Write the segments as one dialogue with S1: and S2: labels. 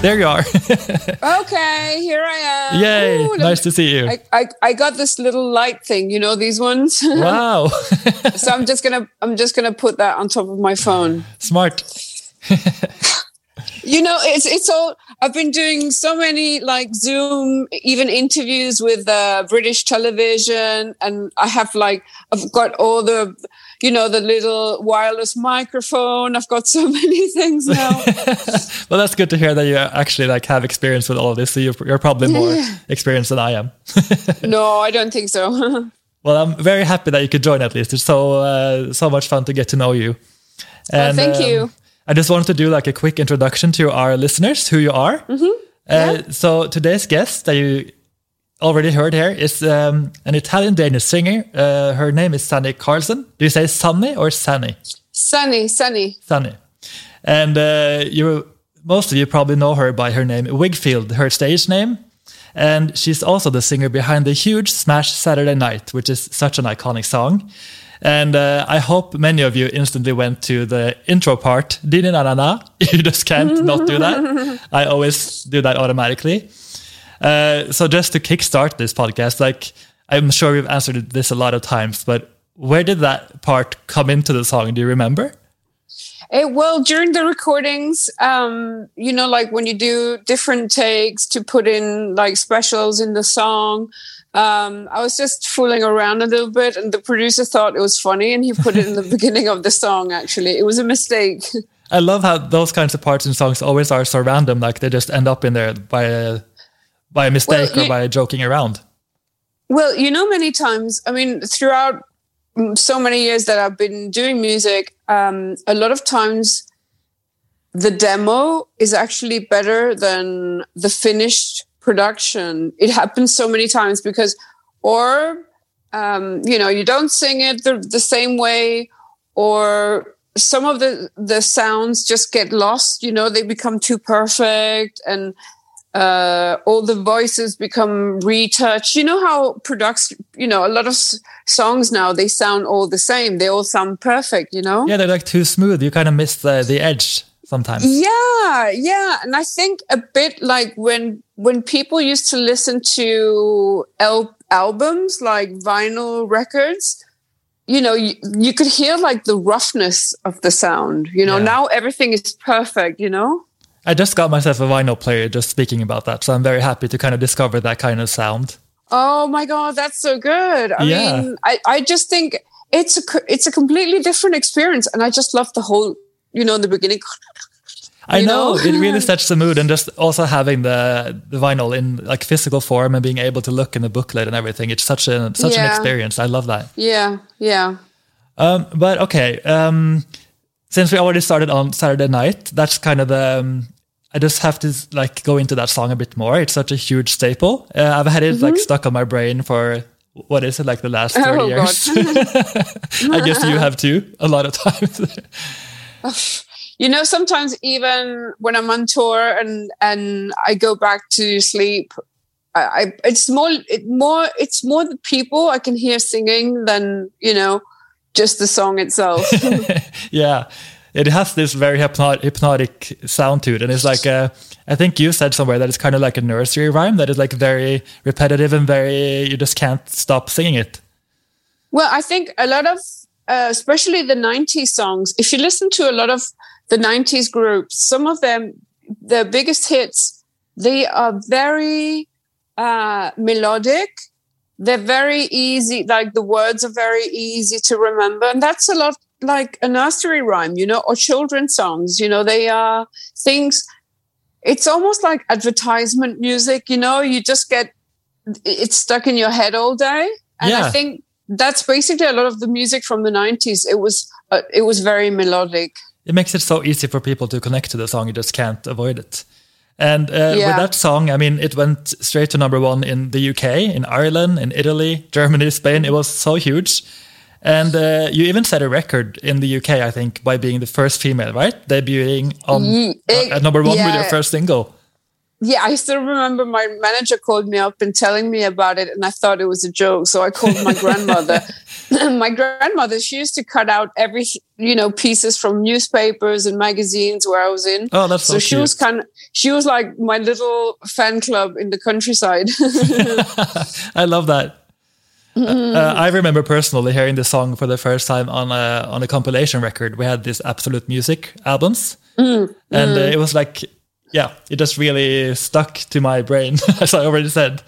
S1: There you are.
S2: okay, here I am.
S1: Yay! Ooh, nice to see you.
S2: I, I, I got this little light thing, you know these ones.
S1: Wow.
S2: so I'm just gonna I'm just gonna put that on top of my phone.
S1: Smart.
S2: you know, it's it's all. I've been doing so many like Zoom, even interviews with uh, British television, and I have like I've got all the you know, the little wireless microphone. I've got so many things now.
S1: well, that's good to hear that you actually like have experience with all of this. So you're, you're probably more experienced than I am.
S2: no, I don't think so.
S1: well, I'm very happy that you could join at least. It's so uh, so much fun to get to know you.
S2: And, thank um, you.
S1: I just wanted to do like a quick introduction to our listeners, who you are.
S2: Mm -hmm.
S1: uh. So today's guest that you already heard here is um, an Italian Danish singer. Uh, her name is Sunny Carlson. Do you say Sunny or Sunny?
S2: Sunny, Sunny.
S1: Sunny. And uh, you, most of you probably know her by her name Whigfield, her stage name. And she's also the singer behind the huge smash Saturday Night, which is such an iconic song. And uh, I hope many of you instantly went to the intro part. Dini na na na. You just can't not do that. I always do that automatically. Uh, so just to kickstart this podcast, like I'm sure we've answered this a lot of times, but where did that part come into the song? Do you remember?
S2: It, well, during the recordings, um, you know, like when you do different takes to put in like specials in the song, um, I was just fooling around a little bit, and the producer thought it was funny, and he put it in the beginning of the song. Actually, it was a mistake.
S1: I love how those kinds of parts in songs always are so random, like they just end up in there by a by a mistake well, or by joking around?
S2: Well, you know, many times, I mean, throughout so many years that I've been doing music, um, a lot of times the demo is actually better than the finished production. It happens so many times because, or, um, you know, you don't sing it the, the same way, or some of the the sounds just get lost. You know, they become too perfect and uh, all the voices become retouched. You know how products, you know, a lot of s- songs now they sound all the same. They all sound perfect. You know.
S1: Yeah, they're like too smooth. You kind of miss the the edge sometimes.
S2: Yeah, yeah, and I think a bit like when when people used to listen to el- albums like vinyl records. You know, you, you could hear like the roughness of the sound. You know, yeah. now everything is perfect. You know.
S1: I just got myself a vinyl player just speaking about that. So I'm very happy to kind of discover that kind of sound.
S2: Oh my God, that's so good. I yeah. mean, I, I just think it's a, it's a completely different experience. And I just love the whole, you know, in the beginning.
S1: I know, know? it really sets the mood, and just also having the the vinyl in like physical form and being able to look in the booklet and everything. It's such a such yeah. an experience. I love that.
S2: Yeah, yeah.
S1: Um, but okay, um, since we already started on Saturday night, that's kind of the. Um, I just have to like go into that song a bit more. It's such a huge staple. Uh, I've had it mm-hmm. like stuck on my brain for what is it like the last 30 oh, years i guess you have too a lot of times
S2: you know sometimes even when i'm on tour and and i go back to sleep I, I it's more it more it's more the people i can hear singing than you know just the song itself.
S1: yeah, it has this very hypnotic, hypnotic sound to it, and it's like a, I think you said somewhere that it's kind of like a nursery rhyme that is like very repetitive and very you just can't stop singing it.
S2: Well, I think a lot of, uh, especially the '90s songs. If you listen to a lot of the '90s groups, some of them, their biggest hits, they are very uh, melodic they're very easy like the words are very easy to remember and that's a lot like a nursery rhyme you know or children's songs you know they are things it's almost like advertisement music you know you just get it's stuck in your head all day and yeah. i think that's basically a lot of the music from the 90s it was uh, it was very melodic
S1: it makes it so easy for people to connect to the song you just can't avoid it and uh, yeah. with that song, I mean, it went straight to number one in the UK, in Ireland, in Italy, Germany, Spain. It was so huge. And uh, you even set a record in the UK, I think, by being the first female, right? Debuting on
S2: it,
S1: at number one
S2: yeah.
S1: with your first single.
S2: Yeah, I still remember my manager called me up and telling me about it, and I thought it was a joke. So I called my grandmother. my grandmother, she used to cut out every, you know, pieces from newspapers and magazines where I was in.
S1: Oh, that's so,
S2: so she was kind of, she was like my little fan club in the countryside.
S1: I love that. Uh, I remember personally hearing the song for the first time on a on a compilation record. We had these Absolute Music albums, and Uh, it was like, yeah, it just really stuck to my brain, as I already said.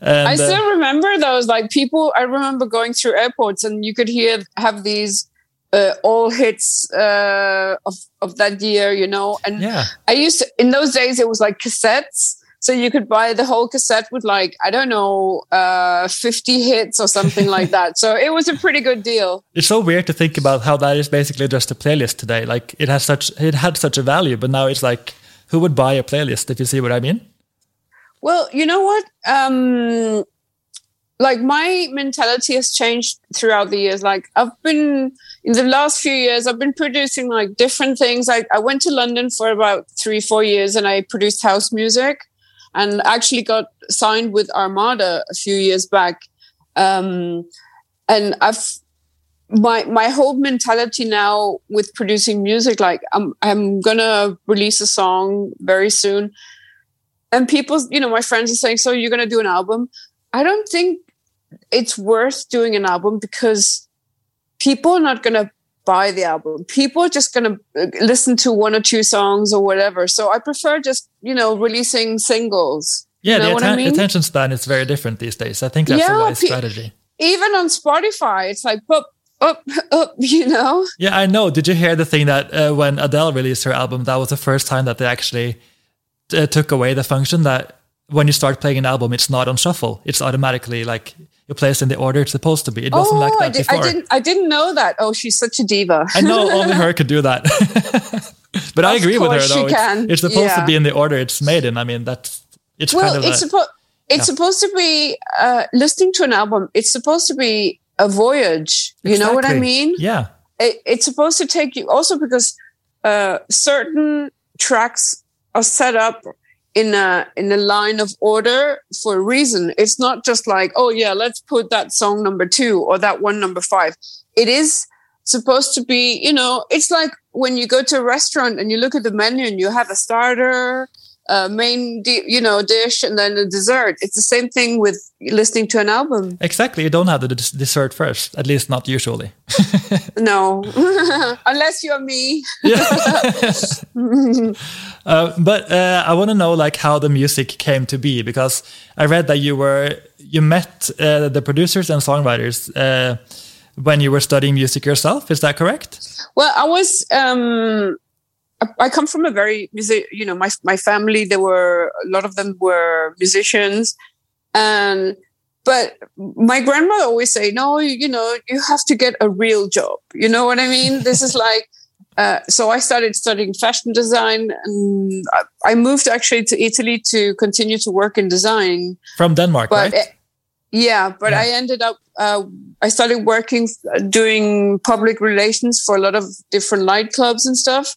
S1: And,
S2: I
S1: uh,
S2: still remember those like people. I remember going through airports and you could hear have these uh, all hits uh, of of that year, you know. And
S1: yeah,
S2: I used to, in those days it was like cassettes, so you could buy the whole cassette with like I don't know, uh, fifty hits or something like that. So it was a pretty good deal.
S1: it's so weird to think about how that is basically just a playlist today. Like it has such it had such a value, but now it's like who would buy a playlist if you see what I mean?
S2: Well, you know what? Um, like my mentality has changed throughout the years. Like I've been in the last few years, I've been producing like different things. I, I went to London for about three, four years and I produced house music and actually got signed with Armada a few years back. Um, and I've, my, my whole mentality now with producing music, like I'm, I'm gonna release a song very soon and people, you know, my friends are saying, "So you're going to do an album?" I don't think it's worth doing an album because people are not going to buy the album. People are just going to uh, listen to one or two songs or whatever. So I prefer just, you know, releasing singles.
S1: Yeah,
S2: you know
S1: the atten-
S2: I mean?
S1: attention span is very different these days. I think that's a wise
S2: pe-
S1: strategy.
S2: Even on Spotify, it's like up, up, up. You know?
S1: Yeah, I know. Did you hear the thing that uh, when Adele released her album, that was the first time that they actually uh, took away the function that when you start playing an album, it's not on shuffle. It's automatically like you place in the order it's supposed to be. It wasn't
S2: oh,
S1: like that
S2: I, did,
S1: before.
S2: I didn't. I didn't know that. Oh, she's such a diva.
S1: I know only her could do that. but I agree with her
S2: course she
S1: though. It's,
S2: can.
S1: it's supposed to be in the order it's made in. I mean, that's it's
S2: well,
S1: kind of
S2: it's supposed. It's
S1: yeah.
S2: supposed to be uh, listening to an album. It's supposed to be a voyage. You know what I mean?
S1: Yeah,
S2: it, it's supposed to take you also because uh, certain tracks are set up in a in a line of order for a reason. It's not just like, oh yeah, let's put that song number two or that one number five. It is supposed to be, you know, it's like when you go to a restaurant and you look at the menu and you have a starter, a main, di- you know, dish, and then a dessert. It's the same thing with listening to an album.
S1: exactly. You don't have the des- dessert first, at least not usually.
S2: No, unless you're me.
S1: Uh, but uh, I want to know like how the music came to be because I read that you were you met uh, the producers and songwriters uh, when you were studying music yourself. Is that correct?
S2: Well, I was. Um, I- come from a very music. You know, my my family. There were a lot of them were musicians, and but my grandmother always say, "No, you, you know, you have to get a real job." You know what I mean? this is like. Uh, so I started studying fashion design, and I, I moved actually to Italy to continue to work in design.
S1: From Denmark,
S2: But
S1: right?
S2: uh, yeah, but
S1: Yeah.
S2: I ended up. Uh, I started working, uh, doing public relations for a lot of different nightclubs and stuff.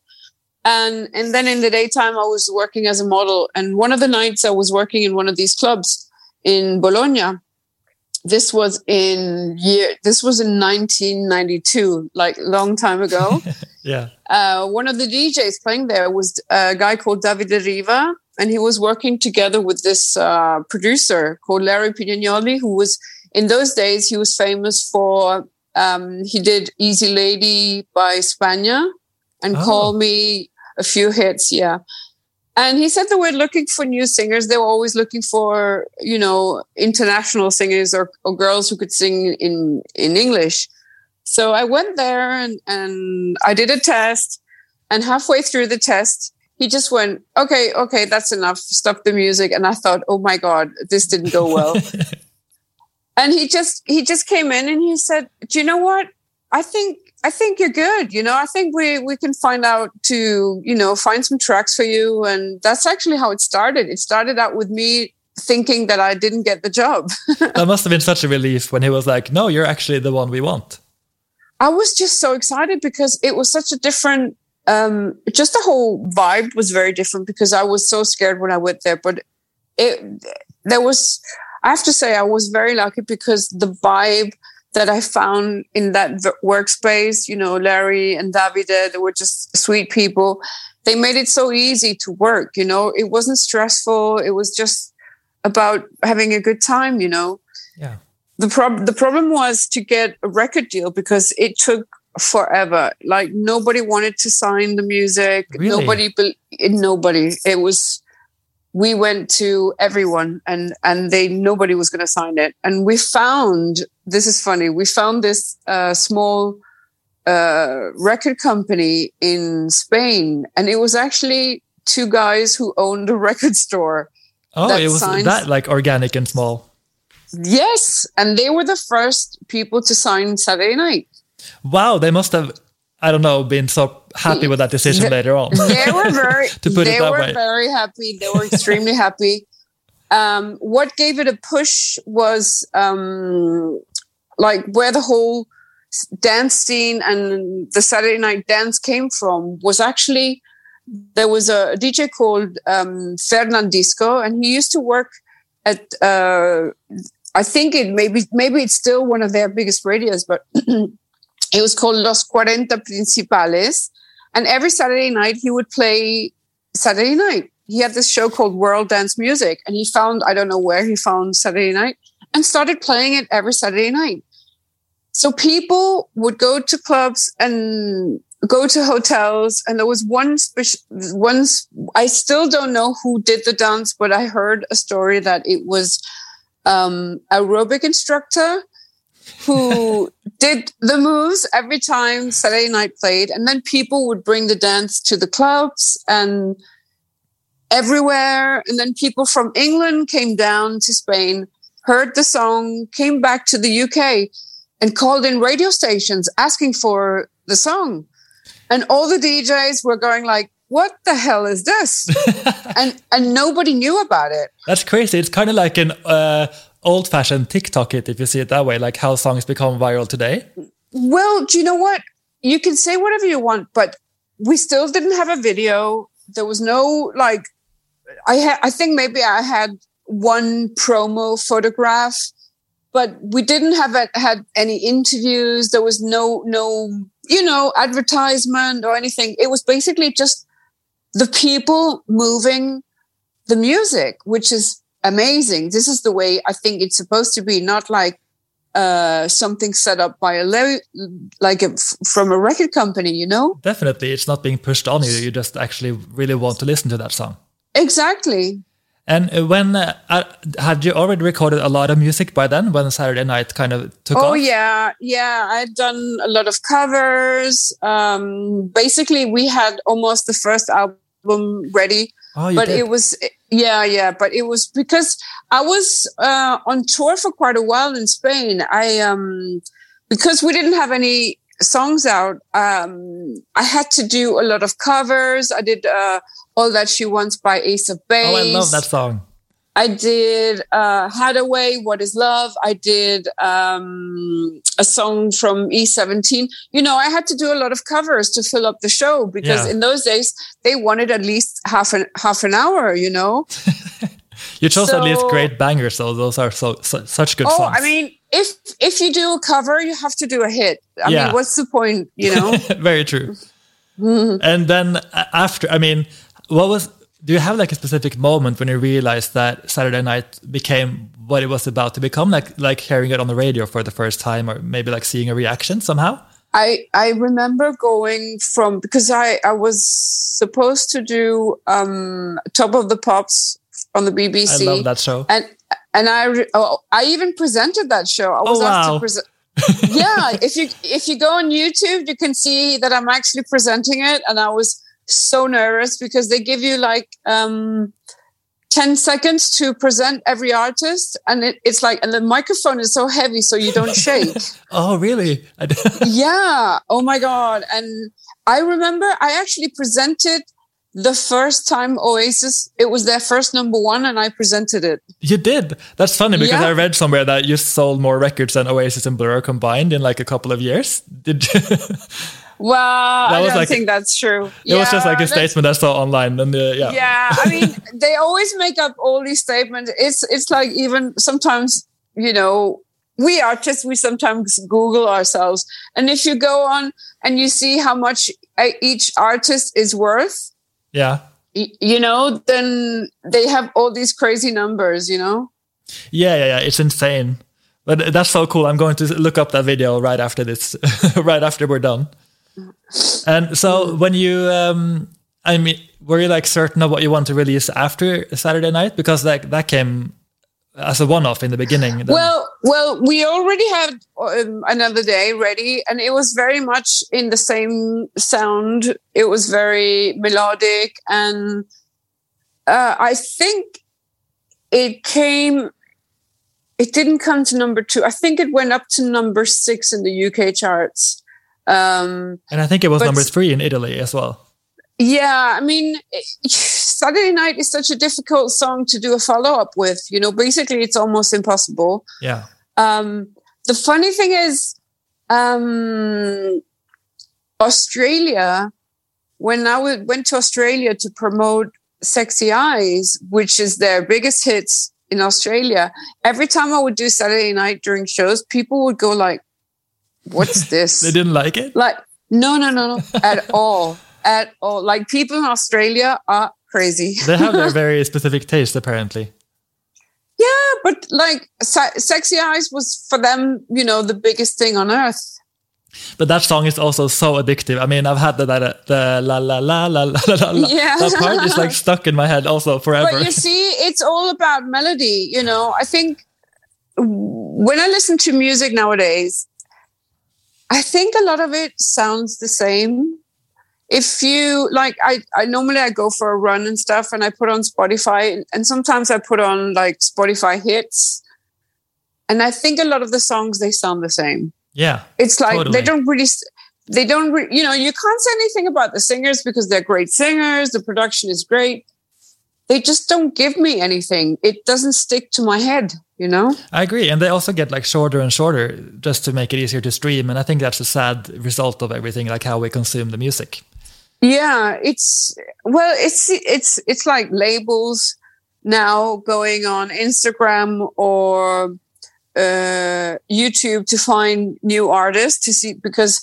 S2: And and then in the daytime, I was working as a model. And one of the nights, I was working in one of these clubs in Bologna. This was in year. This was in 1992, like long time ago
S1: yeah.
S2: uh, one of the DJs playing there was a guy called Davide Riva, and he was working together with this uh, producer called Larry Pignagnoli, who was in those days he was famous for um, he did Easy Lady by Spagna and
S1: Oh.
S2: Call Me a few hits, yeah. And he said they were looking for new singers. They were always looking for, you know, international singers or, or girls who could sing in in English. So I went there and, and I did a test. And halfway through the test, he just went, okay, okay, that's enough. Stop the music. And I thought, oh my God, this didn't go well. and he just, he just came in and he said, do you know what? I think, I think you're good. You know, I think we, we can find out to, you know, find some tracks for you. And that's actually how it started. It started out with me thinking that I didn't get the job.
S1: that must have been such a relief when he was like, "No, you're actually the one we want."
S2: I was just so excited because it was such a different, um, just the whole vibe was very different because I was so scared when I went there. But it, there was, I have to say, I was very lucky because the vibe that I found in that workspace, you know, Larry and Davide, they were just sweet people. They made it so easy to work, you know, it wasn't stressful. It was just about having a good time, you know.
S1: Yeah
S2: the problem the problem was to get a record deal because it took forever like nobody wanted to sign the music
S1: really?
S2: nobody nobody it was we went to everyone and and they nobody was going to sign it and we found this is funny we found this uh, small uh, record company in spain and it was actually two guys who owned a record store
S1: oh it was that like organic and small
S2: Yes, and they were the first people to sign Saturday Night.
S1: Wow, they must have I don't know, been so happy with that decision later on.
S2: They were very to put they it that were way. very happy. They were extremely happy. Um, what gave it a push was um, like where the whole dance scene and the Saturday night dance came from was actually there was a DJ called um, Fernandisco, and he used to work at uh, I think it maybe maybe it's still one of their biggest radios, but it was called Los Cuarenta Principales. And every Saturday night he would play Saturday night. He had this show called World Dance Music, and he found I don't know where he found Saturday night and started playing it every Saturday night. So people would go to clubs and go to hotels, and there was one special one. I still don't know who did the dance, but I heard a story that it was um, aerobic instructor who did the moves every time Saturday night played. And then people would bring the dance to the clubs and everywhere. And then people from England came down to Spain, heard the song, came back to the UK and called in radio stations asking for the song. And all the DJs were going like, what the hell is this? and and nobody knew about it.
S1: That's crazy. It's kind of like an uh, old fashioned TikTok it, if you see it that way, like how songs become viral today.
S2: Well, do you know what? You can say whatever you want, but we still didn't have a video. There was no like. I had. I think maybe I had one promo photograph, but we didn't have a, had any interviews. There was no no you know advertisement or anything. It was basically just the people moving the music, which is amazing. This is the way I think it's supposed to be, not like uh, something set up by a le- like a, from a record company, you know?
S1: Definitely, it's not being pushed on you. You just actually really want to listen to that song.
S2: Exactly.
S1: And uh, when uh, uh, had you already recorded a lot of music by then? When Saturday Night kind of took
S2: oh,
S1: off?
S2: Oh yeah, yeah. I'd done a lot of covers. Um, basically, we had almost the first album ready.
S1: Oh,
S2: but
S1: did?
S2: it was yeah, yeah. But it was because I was uh, on tour for quite a while in Spain. I um because we didn't have any songs out. Um, I had to do a lot of covers. I did uh, all that she wants by Ace of Base.
S1: Oh, I love that song.
S2: I did uh, Haddaway, What is Love? I did um, a song from E17. You know, I had to do a lot of covers to fill up the show because yeah. in those days they wanted at least half an half an hour. You know.
S1: you chose so, at least great bangers, so those are so, so such good
S2: oh,
S1: songs.
S2: I mean, if if you do a cover, you have to do a hit. I yeah. mean, what's the point? You know.
S1: Very true. and then uh, after, I mean, what was do you have like a specific moment when you realized that Saturday Night became what it was about to become, like like hearing it on the radio for the first time, or maybe like seeing a reaction somehow?
S2: I I remember going from because I I was supposed to do um, Top of the Pops on the BBC.
S1: I love that show,
S2: and and I oh, I even presented that show. I was
S1: oh,
S2: asked wow. to present. yeah, if you if you go on YouTube, you can see that I'm actually presenting it, and I was so nervous because they give you like um 10 seconds to present every artist and it, it's like and the microphone is so heavy so you don't shake
S1: oh really
S2: yeah oh my god and i remember i actually presented the first time Oasis, it was their first number one, and I presented it.
S1: You did. That's funny because
S2: Yeah.
S1: I read somewhere that you sold more records than Oasis and Blur combined in like a couple of years. Did
S2: Well, I
S1: was
S2: don't
S1: like-
S2: think that's true.
S1: it was just like a statement I saw online, and uh, yeah.
S2: yeah i mean they always make up all these statements it's it's like even sometimes you know we artists we sometimes google ourselves and if you go on and you see how much each artist is worth
S1: yeah.
S2: you know then they have all these crazy numbers you know
S1: Yeah, yeah, yeah. It's insane. But that's so cool. I'm going to look up that video right after this, right after we're done. And so when you, um, I mean, were you like certain of what you want to release after Saturday night? Because that that came as a one-off in the beginning. then-
S2: Well, well, we already had um, another day ready, and it was very much in the same sound. It was very melodic, and uh, I think it came. It didn't come to number two. I think it went up to number six in the UK charts. Um,
S1: and I think it was
S2: but-
S1: number three in Italy as well.
S2: yeah, I mean, Saturday Night is such a difficult song to do a follow up with. You know, basically, it's almost impossible.
S1: Yeah.
S2: Um, the funny thing is, um, Australia, when I went to Australia to promote Sexy Eyes, which is their biggest hits in Australia, every time I would do Saturday night during shows, people would go like, what's this?
S1: They didn't like it?
S2: like, no, no, no, no, at all, at all. Like people in Australia are crazy.
S1: They have their very specific taste, apparently.
S2: Yeah, but like se- sexy eyes was for them, you know, the biggest thing on earth.
S1: But that song is also so addictive. I mean, I've had the, uh, the, the la la la la la la la.
S2: Yeah.
S1: That part is like stuck in my head also forever.
S2: But you see, it's all about melody. You know, I think when I listen to music nowadays, I think a lot of it sounds the same. If you like, I, I normally I go for a run and stuff, and I put on Spotify, and sometimes I put on like Spotify hits, and I think a lot of the songs they sound the same.
S1: yeah.
S2: It's like
S1: Totally.
S2: they don't really, they don't, re- you know, you can't say anything about the singers because they're great singers. The production is great. They just don't give me anything. It doesn't stick to my head, you know?
S1: I agree. And they also get like shorter and shorter just to make it easier to stream. And I think that's a sad result of everything, like how we consume the music.
S2: Yeah, it's well, it's it's it's like labels now going on Instagram or uh, YouTube to find new artists to see because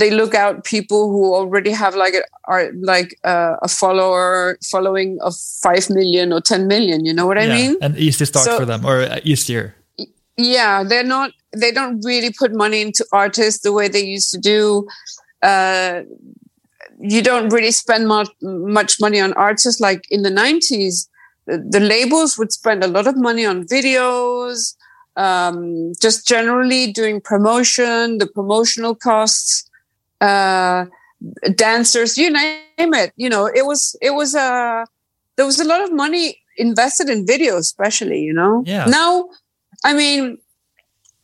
S2: they look out people who already have like a are like uh, a follower following of five million or ten million. You know what I
S1: yeah.
S2: mean?
S1: An easy start
S2: So-
S1: for them or easier.
S2: yeah they're not they don't really put money into artists the way they used to do uh you don't really spend much much money on artists like in the 90s the, the labels would spend a lot of money on videos um just generally doing promotion the promotional costs uh dancers you name it you know it was it was uh there was a lot of money invested in video especially you know
S1: Yeah.
S2: now I mean,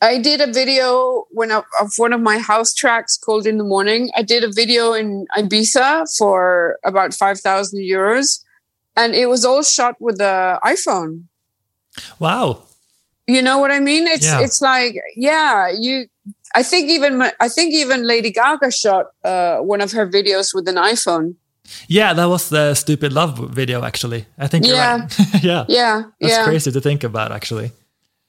S2: I did a video when I, of one of my house tracks called "In the Morning." I did a video in Ibiza for about five thousand euros, and it was all shot with the iPhone.
S1: Wow.
S2: You know what I mean? It's
S1: Yeah.
S2: it's like yeah, you. I think even I think even Lady Gaga shot uh, one of her videos with an iPhone.
S1: Yeah, that was the Stupid Love video, actually. I think you're
S2: Yeah.
S1: right. yeah.
S2: Yeah,
S1: That's
S2: yeah.
S1: crazy to think about, actually.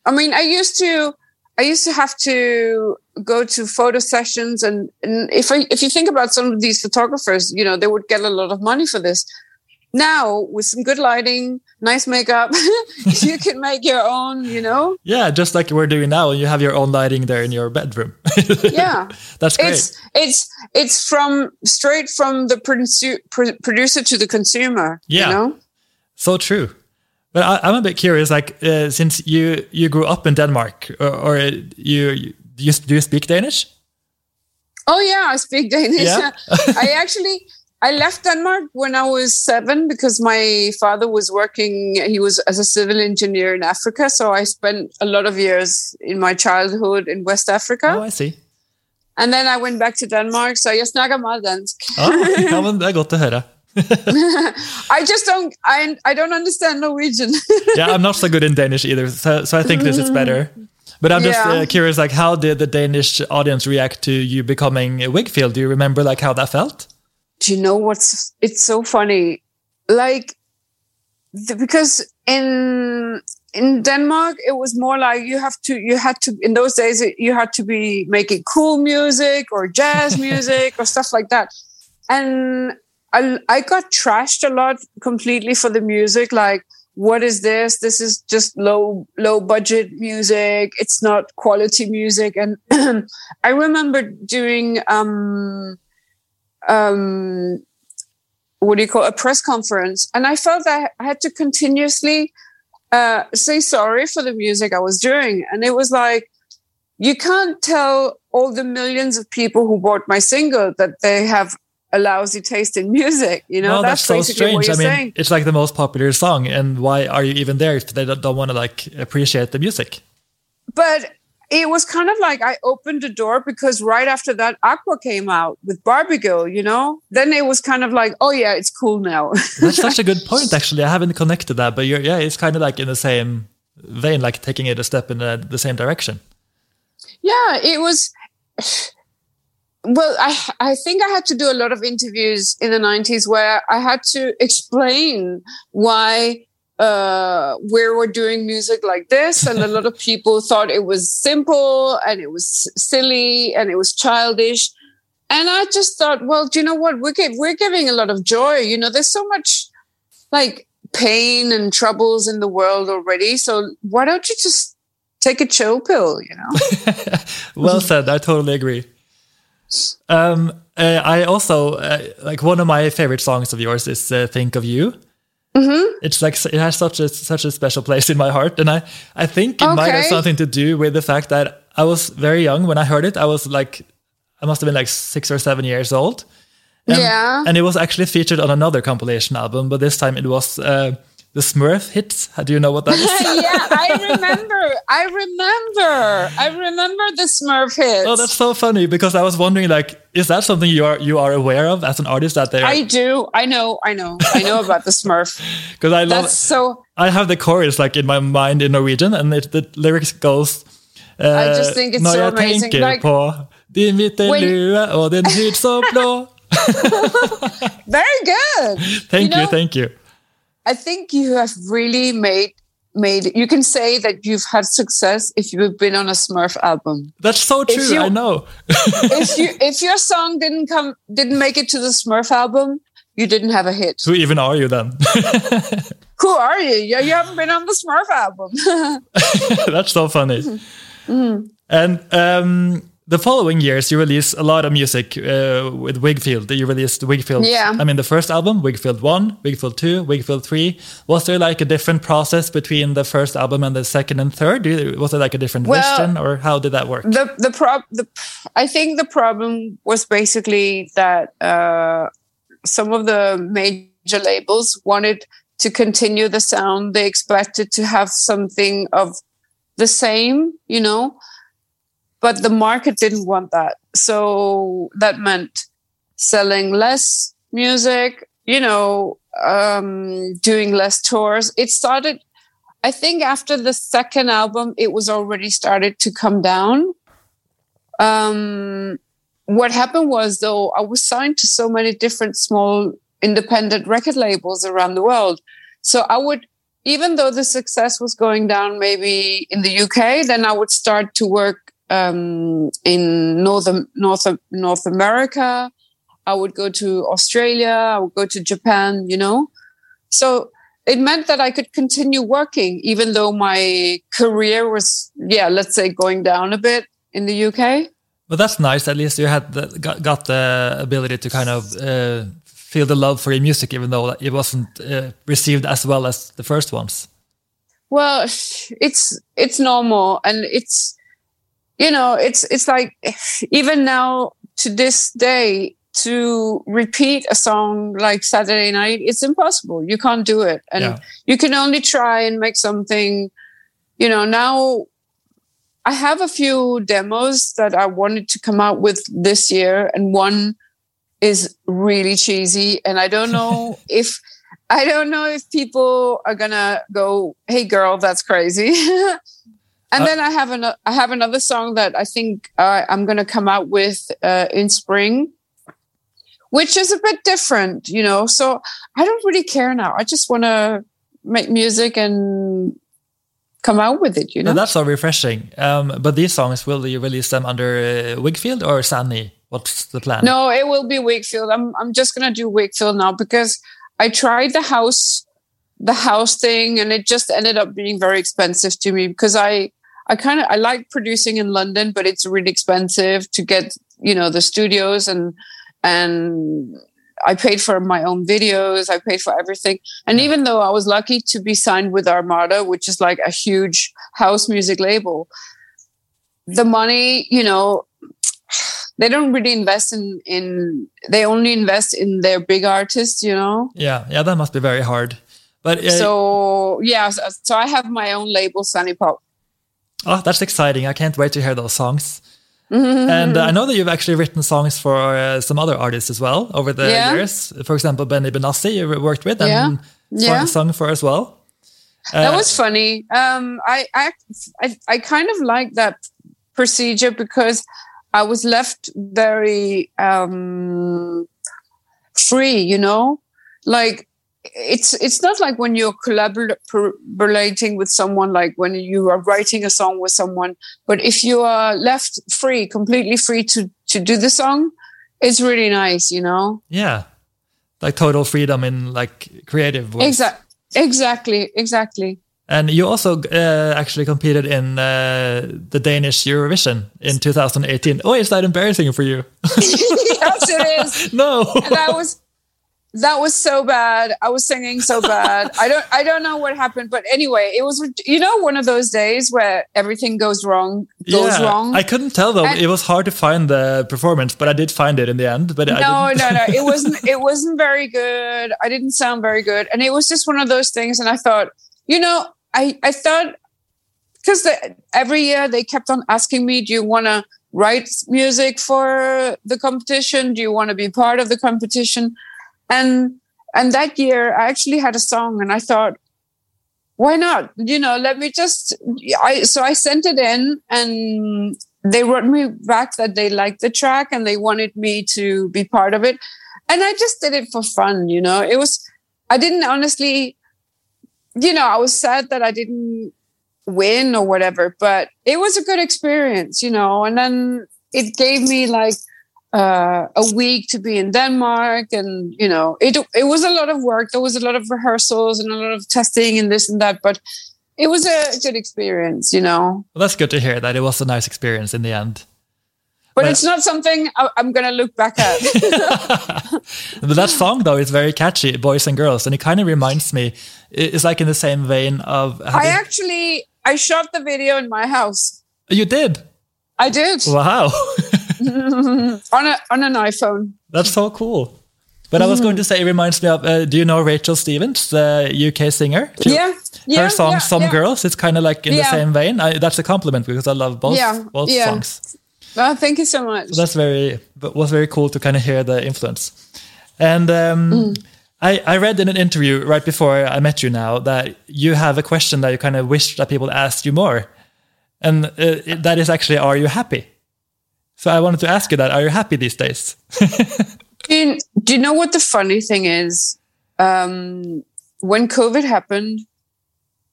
S2: I mean, I used to, I used to have to go to photo sessions, and, and if I, if you think about some of these photographers, you know, they would get a lot of money for this. Now, with some good lighting, nice makeup, you can make your own. You know,
S1: Yeah, just like we're doing now, and you have your own lighting there in your bedroom.
S2: yeah.
S1: That's great.
S2: It's it's it's from straight from the producer pro- producer to the consumer.
S1: Yeah.
S2: You know?
S1: So true. But I, I'm a bit curious, like uh, since you you grew up in Denmark, or, or you, you do you do you speak Danish?
S2: Oh yeah, I speak Danish.
S1: Yeah?
S2: I actually I left Denmark when I was seven because my father was working. He was as a civil engineer in Africa, so I spent a lot of years in my childhood in West Africa,
S1: Oh, I see.
S2: and then I went back to Denmark. So jeg snakker meget dansk.
S1: Ja, ja, men det er godt å høre.
S2: I just don't. I I don't understand Norwegian.
S1: yeah, I'm not so good in Danish either. So, so I think this is better. But I'm just
S2: Yeah.
S1: uh, curious, like, how did the Danish audience react to you becoming a Whigfield? Do you remember, like, how that felt?
S2: Do you know what's it's so funny. Like the, because in in denmark it was more like you have to you had to in those days you had to be making cool music or jazz music or stuff like that. And I, I got trashed a lot completely for the music. Like what is this? This is just low low budget music. It's not quality music. And i remember doing um um what do you call a press conference. And i felt that i had to continuously uh say sorry for the music i was doing. And it was like you can't tell all the millions of people who bought my single that they have a lousy taste in music you know?
S1: No, that's, so
S2: basically what
S1: strange. I mean,
S2: saying.
S1: it's like the most popular song, and why are you even there if they don't, don't want to like appreciate the music?
S2: but it was kind of like I opened the door because right after that, Aqua came out with Barbie Girl, you know? Then it was kind of like, oh yeah, it's cool now.
S1: That's such a good point, actually. I haven't connected that, but you're, yeah, it's kind of like in the same vein, like taking it a step in the, the same direction.
S2: yeah, it was. Well, I I think I had to do a lot of interviews in the 90s where I had to explain why uh, we were doing music like this, and a lot of people thought it was simple and it was silly and it was childish. And I just thought, well, do you know what? We're we're giving a lot of joy. You know, there's so much like pain and troubles in the world already. So why don't you just take a chill pill? You know.
S1: Well said. I totally agree. Um, uh, I also uh, like one of my favorite songs of yours is uh, "Think of You."
S2: Mm-hmm.
S1: It's like it has such a such a special place in my heart, and I I think it might have something to do with the fact that I was very young when I heard it. I was like, I must have been like six or seven years old. And,
S2: Yeah.
S1: and it was actually featured on another compilation album, but this time it was uh, the Smurf hits. Do you know what that is?
S2: yeah, I remember. I remember. I remember the Smurf hits.
S1: Oh, that's so funny because I was wondering, like, is that something you are you are aware of as an artist that they?
S2: I do. I know. I know. I know about the Smurf.
S1: Because I love,
S2: That's so.
S1: I have the chorus like in my mind in Norwegian, and it, the lyrics goes. Uh,
S2: I just think it's so amazing, like-
S1: på din hvite
S2: When-
S1: lue og din hud så blå.
S2: Very good.
S1: Thank you,
S2: know,
S1: thank you.
S2: I think you have really made made. You can say that you've had success if you've been on a Smurf album.
S1: That's so true.
S2: you-
S1: I know.
S2: if you if your song didn't come didn't make it to the Smurf album, you didn't have a hit.
S1: Who even are you then?
S2: Who are you? You, you haven't been on the Smurf album.
S1: That's so funny.
S2: Mm-hmm.
S1: And um, the following years, you release a lot of music uh, with Whigfield. You released Whigfield.
S2: Yeah.
S1: I mean, the first album, Whigfield One, Whigfield Two, Whigfield Three. Was there like a different process between the first album and the second and third? Was there like a different
S2: Well,
S1: vision, or how did that work?
S2: the the prob the I think the problem was basically that uh, some of the major labels wanted to continue the sound. They expected to have something of the same, you know, but the market didn't want that. So that meant selling less music, you know, um, doing less tours. It started. I think after the second album, it was already started to come down um, what happened was though i was signed to so many different small independent record labels around the world so i would even though the success was going down maybe in the uk then i would start to work um, in north north north america i would go to australia i would go to japan you know so it meant that i could continue working even though my career was yeah let's say going down a bit in the uk
S1: But that's nice. At least you had the, got, got the ability to kind of uh, feel the love for your music, even though it wasn't uh, received as well as the first ones.
S2: Well, it's it's normal, and it's you know it's it's like even now to this day to repeat a song like Saturday Night, it's impossible. You can't do it, and
S1: Yeah.
S2: you can only try and make something. You know now. I have a few demos that I wanted to come out with this year, and one is really cheesy. And I don't know if I don't know if people are gonna go, "Hey, girl, that's crazy." and uh, then I have an I have another song that I think uh, I'm gonna come out with uh, in spring, which is a bit different, you know. So I don't really care now. I just want to make music and come out with it, you know.
S1: that's so refreshing. Um, but these songs will you release them under uh, Whigfield or Sunny? What's the plan?
S2: No, it will be Whigfield. I'm I'm just gonna do Whigfield now because I tried the house the house thing and it just ended up being very expensive to me because I I kind of I like producing in London, but it's really expensive to get you know the studios and and I paid for my own videos. I paid for everything. And even though I was lucky to be signed with Armada, which is like a huge house music label, the money, you know, they don't really invest in in they only invest in their big artists, you know.
S1: Yeah, yeah, that must be very hard. But
S2: uh, so yeah, so, so I have my own label, Sunny Pop.
S1: Oh, that's exciting! I can't wait to hear those songs. And uh, I know that you've actually written songs for uh, some other artists as well over the yeah. years. For example, Benny Benassi you worked with and yeah. sung for as well.
S2: that was funny. Um, I, I, I, I kind of like that procedure because I was left very um, free, you know, like it's it's not like when you're collaborating with someone like when you are writing a song with someone but if you are left free completely free to to do the song it's really nice you know
S1: yeah like total freedom in like creative ways.
S2: exactly exactly exactly
S1: and you also uh, actually competed in uh, the Danish Eurovision in 2018. Oh, is that embarrassing for you?
S2: yes, it is.
S1: no.
S2: And I was that was so bad. I was singing so bad. I don't i don't know what happened but anyway it was you know one of those days where everything goes wrong goes yeah, wrong?
S1: I couldn't tell though. And it was hard to find the performance but i did find it in the end but
S2: no no no. It wasn't it wasn't very good. I didn't sound very good. And it was just one of those things and i thought you know i i thought because every year they kept on asking me do you want to write music for the competition? Do you want to be part of the competition and and that year I actually had a song and I thought, why not? You know, let me just I so I sent it in and they wrote me back that they liked the track and they wanted me to be part of it. And I just did it for fun, you know. It was I didn't honestly, you know, I was sad that I didn't win or whatever, but it was a good experience, you know. And then it gave me like uh, a week to be in Denmark, and you know, it it was a lot of work. There was a lot of rehearsals and a lot of testing and this and that, but it was a good experience. You know,
S1: well, that's good to hear that it was a nice experience in the end.
S2: But, but it's not something I'm going to look back at.
S1: but that song, though, is very catchy, "Boys and Girls," and it kind of reminds me. It's like in the same vein of.
S2: Having... I actually I shot the video in my house.
S1: You did.
S2: I did.
S1: Wow.
S2: on a on an iPhone.
S1: That's so cool. But I was going to say, it reminds me of. Uh, do you know Rachel Stevens, the UK singer?
S2: Yeah, yeah.
S1: Her song
S2: yeah,
S1: "Some
S2: yeah.
S1: Girls." It's kind of like in the same vein. I, that's a compliment because I love both
S2: yeah,
S1: both songs.
S2: Well, thank you so much.
S1: So that's very was very cool to kind of hear the influence. And um, mm. I, I read in an interview right before I met you now that you have a question that you kind of wish that people asked you more, and uh, that is actually, "Are you happy?" So I wanted to ask you that. Are you happy these days?
S2: do, you, do, you, know what the funny thing is? Um, when COVID happened,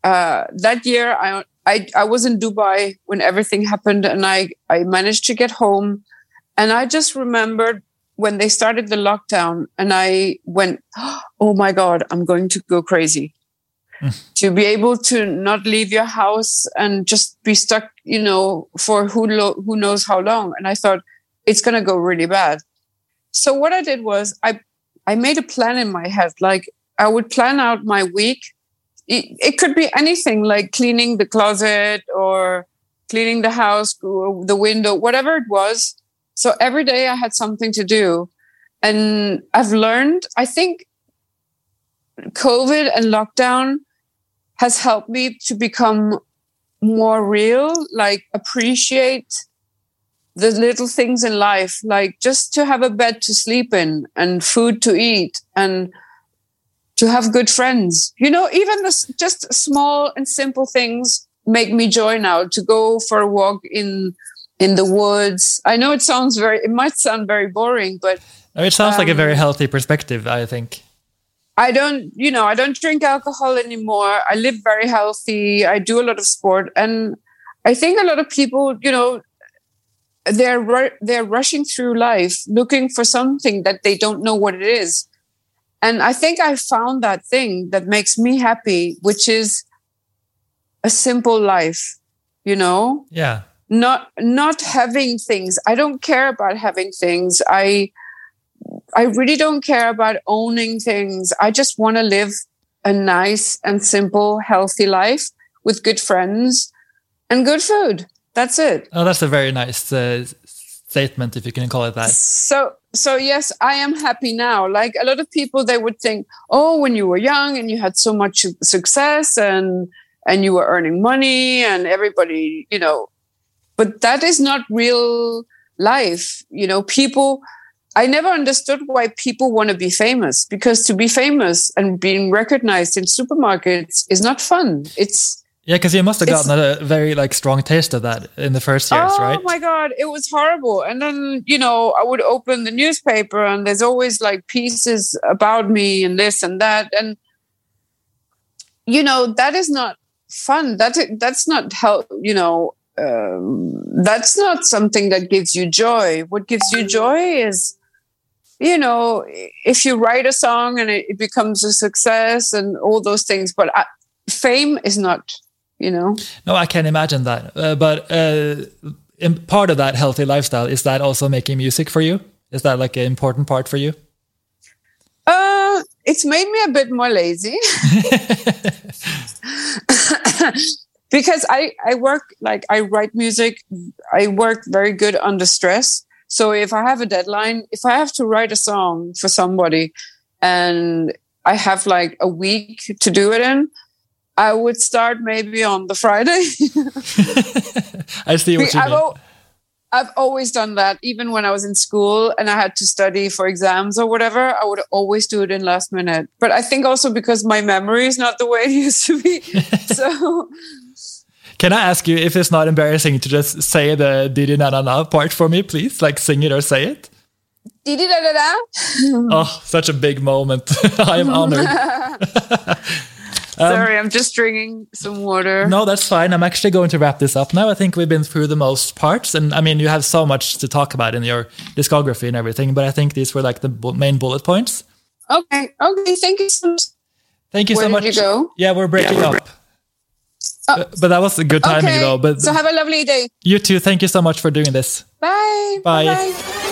S2: uh, that year I, I, I was in Dubai when everything happened and I, I managed to get home. And I just remembered when they started the lockdown and I went, oh my God, I'm going to go crazy to be able to not leave your house and just be stuck, you know, for who lo- who knows how long. And I thought it's going to go really bad. So what I did was I I made a plan in my head. Like I would plan out my week. It, it could be anything like cleaning the closet or cleaning the house, the window, whatever it was. So every day I had something to do. And I've learned, I think COVID and lockdown has helped me to become more real, like appreciate the little things in life, like just to have a bed to sleep in and food to eat and to have good friends. You know, even the just small and simple things make me joy now to go for a walk in in the woods. I know it sounds very it might sound very boring, but
S1: it sounds um, like a very um, healthy perspective, I think.
S2: I don't, you know, I don't drink alcohol anymore. I live very healthy. I do a lot of sport. And I think a lot of people, you know, they're they're rushing through life looking for something that they don't know what it is. And i think i found that thing that makes me happy which is a simple life you know?
S1: Yeah.
S2: Not not having things. I don't care about having things. I i really don't care about owning things i just want to live a nice and simple healthy life with good friends and good food that's it.
S1: Oh, that's a very nice uh, statement, if you can call it that.
S2: So, so yes, I am happy now. Like a lot of people, they would think, oh, when you were young and you had so much success and and you were earning money and everybody, you know, but that is not real life. You know, people. I never understood why people want to be famous because to be famous and being recognized in supermarkets is not fun. It's
S1: yeah, because you must have gotten a very like strong taste of that in the first years,
S2: oh,
S1: right?
S2: Oh my god, it was horrible. And then you know, I would open the newspaper, and there's always like pieces about me and this and that, and you know, that is not fun. That that's not help. You know, um, that's not something that gives you joy. What gives you joy is you know if you write a song and it, it becomes a success and all those things but I, fame is not you know?
S1: No i can imagine that. Uh, but uh, part of that healthy lifestyle is that also making music for you? Is that like an important part for you?
S2: Uh it's made me a bit more lazy. Because i i work like i write music i work very good under stress so if i have a deadline if i have to write a song for somebody and i have like a week to do it in I would start maybe on the Friday.
S1: I see what you
S2: I've
S1: mean.
S2: I've always done that. Even when I was in school and I had to study for exams or whatever, I would always do it in last minute. But I think also because my memory is not the way it used to be. so.
S1: Can I ask you if it's not embarrassing to just say the Didi Na Na Na part for me, please? Like sing it or say it?
S2: Didi Da Da Da.
S1: oh, such a big moment. I am honored.
S2: Um, Sorry, I'm just drinking some water.
S1: No, that's fine. I'm actually going to wrap this up now. I think we've been through the most parts, and I mean, you have so much to talk about in your discography and everything. But I think these were like the main bullet points.
S2: Okay. Okay. Thank you so much.
S1: Thank you
S2: Where
S1: so much.
S2: you go?
S1: Yeah, we're breaking yeah, we're up. Oh. But that was a good timing,
S2: okay.
S1: though. But
S2: so have a lovely day.
S1: You too. Thank you so much for doing this.
S2: Bye.
S1: Bye. Bye-bye.